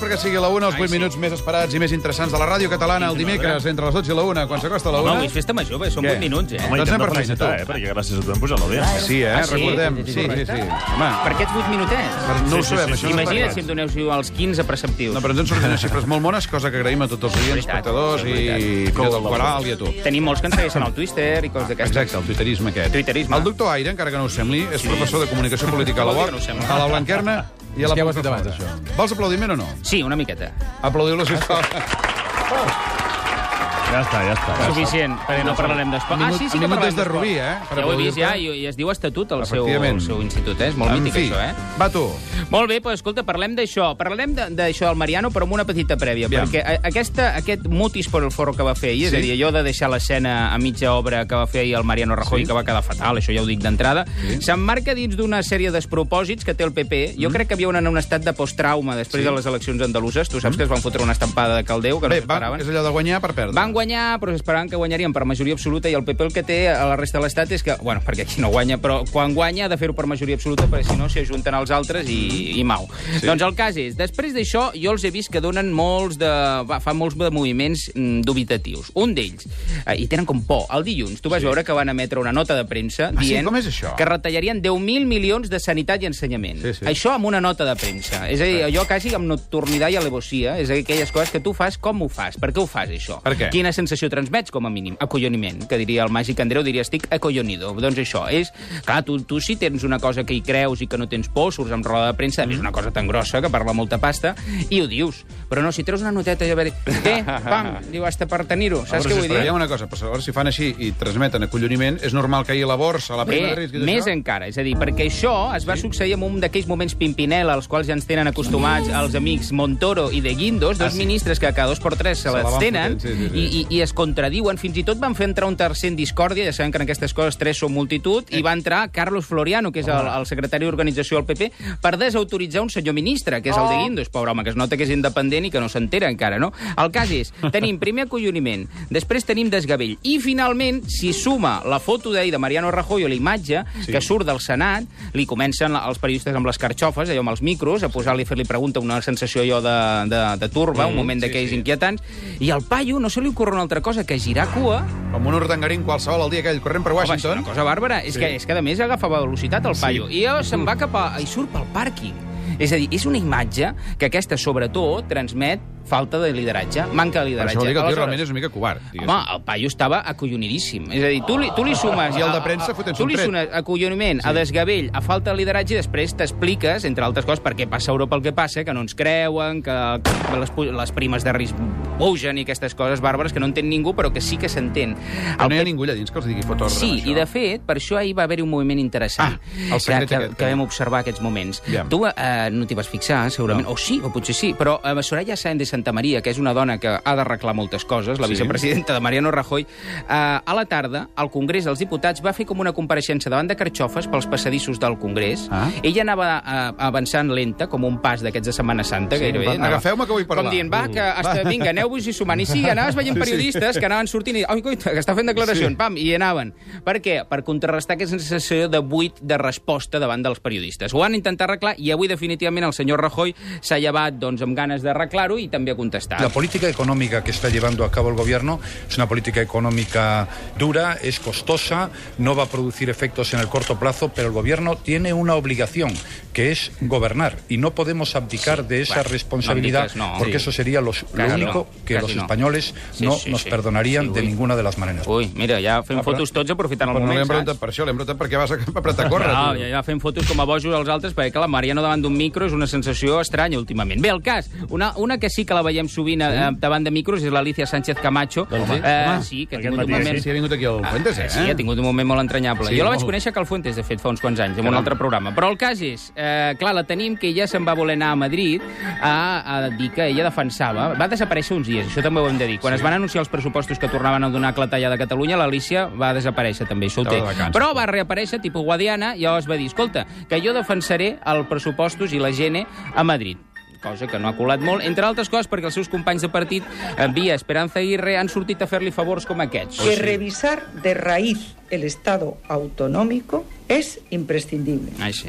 perquè sigui la 1, els 8 Ai, sí. minuts més esperats i més interessants de la ràdio catalana el dimecres entre les 12 i la 1, quan s'acosta la 1. Home, avui és festa major, bé, són Què? 8 minuts, eh? Doncs Home, anem intentem per feina, felicitar, tu. eh? Perquè gràcies a tu hem pujat l'audiència. Sí, eh? Ah, sí? Recordem. Sí, Sí, sí, sí, sí. correcte. Home, Per aquests 8 minutets. per, no ho Sí, sí, sabem, sí, això sí. no Imagina't està si em doneu els 15 preceptius. No, però ens sortit unes xifres molt bones, cosa que agraïm a tots els oients, veritat, espectadors és i fins i al a tu. Tenim molts que ens segueixen al Twitter i coses d'aquestes. Exacte, el twitterisme aquest. Twitterisme. El doctor Aire, encara que no us sembli, és professor de comunicació política a la Vol dir UOC, no sembla. a la Blanquerna i a la És que ja ho has dit abans, això. Vols aplaudiment o no? Sí, una miqueta. Aplaudiu-lo, sisplau. Ja està, ja està. Suficient, perquè no parlarem d'esport. Ah, sí, sí que parlarem de d'esport. Rubí, eh, per Ja ho he vist, ja, i, i es diu Estatut, el seu, el seu institut, eh? És molt En mític, fi, això, eh? va tu. Molt bé, doncs escolta, parlem d'això. Parlarem de- d'això del Mariano, però amb una petita prèvia, Aviam. perquè aquesta, aquest mutis per el forro que va fer ahir, és Sí. a dir, allò de deixar l'escena a mitja obra que va fer ahir el Mariano Rajoy, Sí. que va quedar fatal, això ja ho dic d'entrada, Sí. s'emmarca dins d'una sèrie despropòsits que té el PP. Jo crec que havia en un estat de posttrauma després Mm. Sí. Mm. de les eleccions andaluses. Tu saps que es van fotre una estampada de caldeu, que Bé, no s'esperaven. és allò de guanyar per perdre. Van guanyar, però esperaven que guanyarien per majoria absoluta i el PP el que té a la resta de l'Estat és que, bueno, perquè aquí no guanya, però quan guanya ha de fer-ho per majoria absoluta perquè si no s'hi ajunten els altres i, i mau. Sí. Doncs el cas és, després d'això jo els he vist que donen molts de... Va, fan molts de moviments mm, dubitatius. Un d'ells, eh, i tenen com por, el dilluns, tu vas sí. veure que van emetre una nota de premsa Ah, sí? dient això? que retallarien 10.000 milions de sanitat i ensenyament. Sí, sí. Això amb una nota de premsa. És a dir, allò quasi amb nocturnitat i alevosia. És a dir, aquelles coses que tu fas, com ho fas? Per què ho fas, això? Per què? Quina sensació transmets, com a mínim? Acolloniment, que diria el màgic Andreu, diria estic acollonido. Doncs això, és... Clar, tu, tu si tens una cosa que hi creus i que no tens por, surts amb roda de premsa, a més una cosa tan grossa que parla molta pasta, i ho dius. Però no, si treus una noteta i a veure... Què? Pam! Diu, hasta per tenir-ho. Saps què vull dir? Ha una cosa, però llavors si fan així i transmeten acolloniment, és normal que hi la borsa, la prima de Bé, risc i més encara, és a dir, perquè això es va succeir en un d'aquells moments pimpinel als quals ja ens tenen acostumats els amics Montoro i de Guindos, dos Ah, sí. ministres que cada dos per tres se, Se les tenen sí, sí, sí. I, i, i es contradiuen. Fins i tot van fer entrar un tercer en discòrdia, ja sabem que en aquestes coses tres són multitud, Eh. i va entrar Carlos Floriano, que és el, el secretari d'organització del PP, per desautoritzar un senyor ministre, que és el Oh. de Guindos. Pobre home, que es nota que és independent i que no s'entera encara, no? El cas és, tenim primer acolloniment, després tenim desgavell, i finalment, si suma la foto d'ahir de Mariano Rajoy o la imatge Sí. que surt del Senat, li comencen els periodistes amb les carxofes, allò amb els micros, a posar-li fer-li pregunta, una sensació allò de, de, de turba, un moment sí, d'aquells sí. inquietants, i al paio no se li ocorre una altra cosa que girar cua Com un urdangarín qualsevol el dia aquell corrent per Home, és Washington. una cosa bàrbara. És, Sí. que, és que, a més, agafava velocitat el paio. I llavors se'n va cap a... i surt pel pàrquing. És a dir, és una imatge que aquesta, sobretot, transmet falta de lideratge, manca de lideratge. això vol dir que el tio Aleshores, realment és una mica covard. diguéssim. Home, el paio estava acollonidíssim. És a dir, tu li, tu li sumes... I el de premsa fotent-se Tu li sumes acolloniment, a desgavell, a falta de lideratge, i després t'expliques, entre altres coses, per què passa a Europa el que passa, que no ens creuen, que, les, les primes de risc pugen i aquestes coses bàrbares que no entén ningú, però que sí que s'entén. Però no hi ha ningú allà dins que els digui fot ordre Sí, i de fet, per això ahir va haver-hi un moviment interessant Ah, el secret que, que, aquest, que que- vam observar aquests moments. Aviam. Tu eh, no t'hi vas fixar, segurament, No. o sí, o potser sí, però eh, Soraya Sáenz Santa Maria, que és una dona que ha d'arreglar moltes coses, la Sí. vicepresidenta de Mariano Rajoy, eh, a la tarda, al Congrés dels Diputats, va fer com una compareixença davant de carxofes pels passadissos del Congrés. Ah. Ella anava eh, avançant lenta, com un pas d'aquests de Setmana Santa, Sí, gairebé. agafeu-me que vull parlar. Com dient, va, que hasta, vinga, aneu-vos-hi sumant. I sí, anaves veient Sí, sí. periodistes que anaven sortint i, oi, coita, que està fent declaracions, Sí. pam, i anaven. Per què? Per contrarrestar aquesta sensació de buit de resposta davant dels periodistes. Ho han intentat arreglar i avui definitivament el senyor Rajoy s'ha llevat doncs, amb ganes d'arreglar-ho i també ha contestat. La política económica que está llevando a cabo el gobierno es una política económica dura, es costosa, no va a producir efectos en el corto plazo, pero el gobierno tiene una obligación, que es gobernar, y no podemos abdicar de esa bueno, responsabilidad, no no. porque Sí. eso sería los- lo Casi único no, que los no. españoles Sí, no sí, nos sí. perdonarían Sí, de ninguna de las maneras. Ui, mira, ja fem Ah, però- fotos tots aprofitant el Però no moment, hem preguntat saps? per això, li hem preguntat per què vas a apretar a córrer. No, ja, ja fem fotos com a bojos als altres, perquè clar, la Mariano davant d'un micro és una sensació estranya últimament. Bé, el cas, una, una que sí que la veiem sovint sí? davant de micros és l'Alicia Sánchez Camacho. Doncs sí. eh, Home, sí, que ha tingut un moment... Sí, ha vingut aquí al Fuentes, eh? Sí, ha tingut un moment molt entranyable. Sí, jo la vaig molt. conèixer a Cal Fuentes, de fet, fa uns quants anys, en un altre programa. Però el cas és, eh, clar, la tenim que ella se'n va voler anar a Madrid a, a dir que ella defensava... Va desaparèixer uns dies, això també ho hem de dir. Quan sí. es van anunciar els pressupostos que tornaven a donar clatalla de Catalunya, l'Alicia va desaparèixer també, això ho té. Però va reaparèixer, tipus Guadiana, i llavors va dir, escolta, que jo defensaré els pressupostos i la gent a Madrid cosa que no ha colat molt, entre altres coses perquè els seus companys de partit, eh, via Esperanza Aguirre, han sortit a fer-li favors com aquests. que revisar de raíz el Estado autonómico es imprescindible. Ai, sí.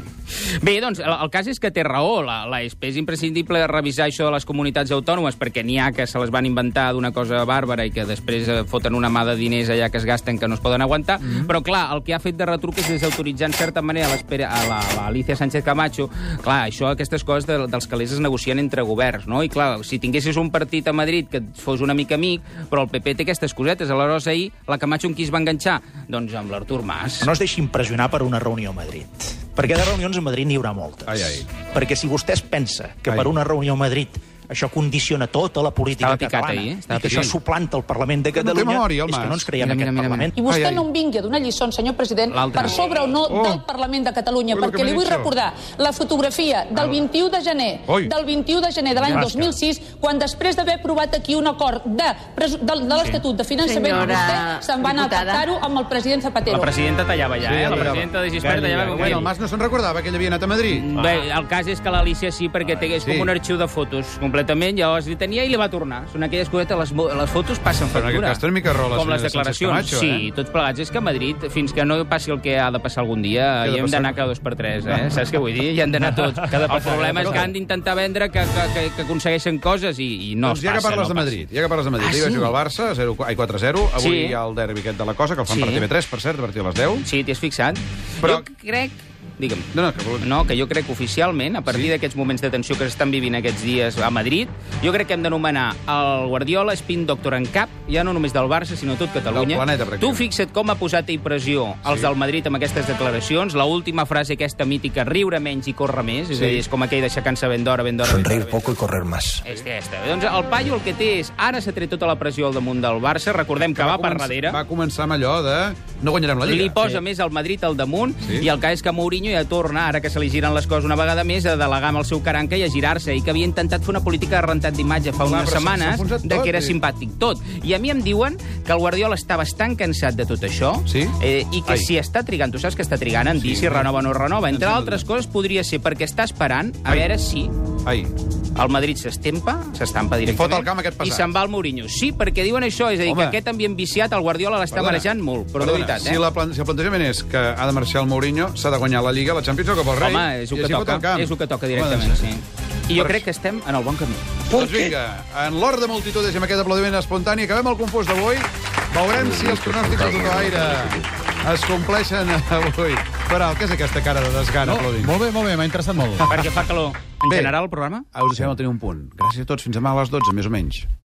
Bé, doncs, el, el cas és que té raó. La, la ESP és imprescindible revisar això de les comunitats autònomes, perquè n'hi ha que se les van inventar d'una cosa bàrbara i que després eh, foten una mà de diners allà que es gasten que no es poden aguantar. Mm -hmm. Però, clar, el que ha fet de retruc és desautoritzar, en certa manera, a la, l'Alicia Sánchez Camacho. Clar, això, aquestes coses de, dels calés es negocien entre governs, no? I, clar, si tinguessis un partit a Madrid que et fos una mica amic, però el PP té aquestes cosetes. Aleshores, ahir, la Camacho amb qui es va enganxar? Doncs amb l'Artur Mas. No es deixi impressionar per una reunió a Madrid. Perquè de reunions a Madrid n'hi haurà moltes. Ai, ai. Perquè si vostè es pensa que Ai. per una reunió a Madrid això condiciona tota la política Estava picat catalana ahir, eh? Estava i que això picat. suplanta el Parlament de Que no té Catalunya, memòria, el és que no ens creiem Mira, mira, aquest mira, Parlament. I vostè Ai, ai. no em vingui a donar lliçons, senyor president, per sobre o no Oh. del Parlament de Catalunya, que perquè li vull això. recordar la fotografia del 21 de gener Ui. del 21 de gener de l'any Rasca. 2006, quan després d'haver aprovat aquí un acord de, de, de l'Estatut de Finançament, Senyora vostè se'n va anar a diputada. pactar-ho amb el president Zapatero. La presidenta tallava ja, Sí, eh? La presidenta de Gispert tallava com Bueno, el. Mas no se'n recordava que ell havia anat a Madrid. Bé, el cas és que l'Alicia sí, perquè té, és com un arxiu de fotos, completament. Llavors li tenia i li va tornar. Són aquelles cosetes, les, les fotos passen Però en aquest factura. cas té una mica raó la Com les declaracions. Camacho, sí, eh? tots plegats. És que a Madrid, fins que no passi el que ha de passar algun dia, hi hem d'anar cada dos per tres, eh? Saps què vull dir? Hi han d'anar tots. El problema és que han d'intentar vendre que, que, que, que aconsegueixen coses i, i no doncs es ja passa. que parles no de. Madrid, ja que parles de Madrid, Ah, ahir va sí? jugar el Barça, 0, ai, 4-0, avui Sí. hi ha el derbi aquest de la cosa, que el fan Sí. per TV3, per cert, a partir de les 10. Sí, t'hi has fixat? Però- Jo crec... Digue'm. No, no, que. No, que jo crec que oficialment, a partir Sí? d'aquests moments de tensió que s'estan vivint aquests dies a Madrid, jo crec que hem d'anomenar el Guardiola spin doctor en cap, ja no només del Barça, sinó tot Catalunya. Del planeta, tu fixa't com ha posat a pressió els Sí. del Madrid amb aquestes declaracions, la última frase aquesta mítica, riure menys i córrer més, és Sí. a dir, és com aquell d'aixecar-se ben d'hora, ben d'hora... Sonreír ben d'hora, ben poco y correr más. Este, este. Doncs el paio el que té és... Ara s'ha tret tota la pressió al damunt del Barça. Recordem que, va, per començar- darrere. Va començar amb allò de... No guanyarem la Lliga. Li posa més al Madrid al damunt Sí. i el cas és que Mourinho ja torna, ara que se li giren les coses una vegada més, a delegar amb el seu caranca i a girar-se, i que havia intentat fer una política de rentat d'imatge fa Clar, unes setmanes enfonsat de tot, que era i- simpàtic tot. I a mi em diuen que el Guardiola està bastant cansat de tot això Sí? eh, i que Ai. si està trigant, tu saps que està trigant en dir si renova o no renova. Entre altres coses, podria ser perquè està esperant a Ai. veure si Ai, el Madrid s'estempa, s'estampa directament, fot al camp aquest i passat. se'n va al Mourinho. Sí, perquè diuen això, és a dir, Home. que aquest ambient viciat, el Guardiola l'està marejant molt, però perdona, de veritat, eh? Si, la plan si el plantejament és que ha de marxar el Mourinho, s'ha de guanyar la Lliga, la Champions o Cap al Rei. Home, és el que toca, és el que toca Home, directament, doncs- sí. I jo crec que estem en el bon camí. Doncs vinga, en l'hora de multitudes i amb aquest aplaudiment espontani acabem el confús d'avui. Veurem si els pronòstics de Totoaire es compleixen avui. Però què és aquesta cara de desgana, aplaudint? Molt bé, molt bé, m'ha interessat molt. Perquè fa calor. En Bé. general, el programa? Us deixem tenir un punt. Gràcies a tots. Fins demà a les 12, més o menys.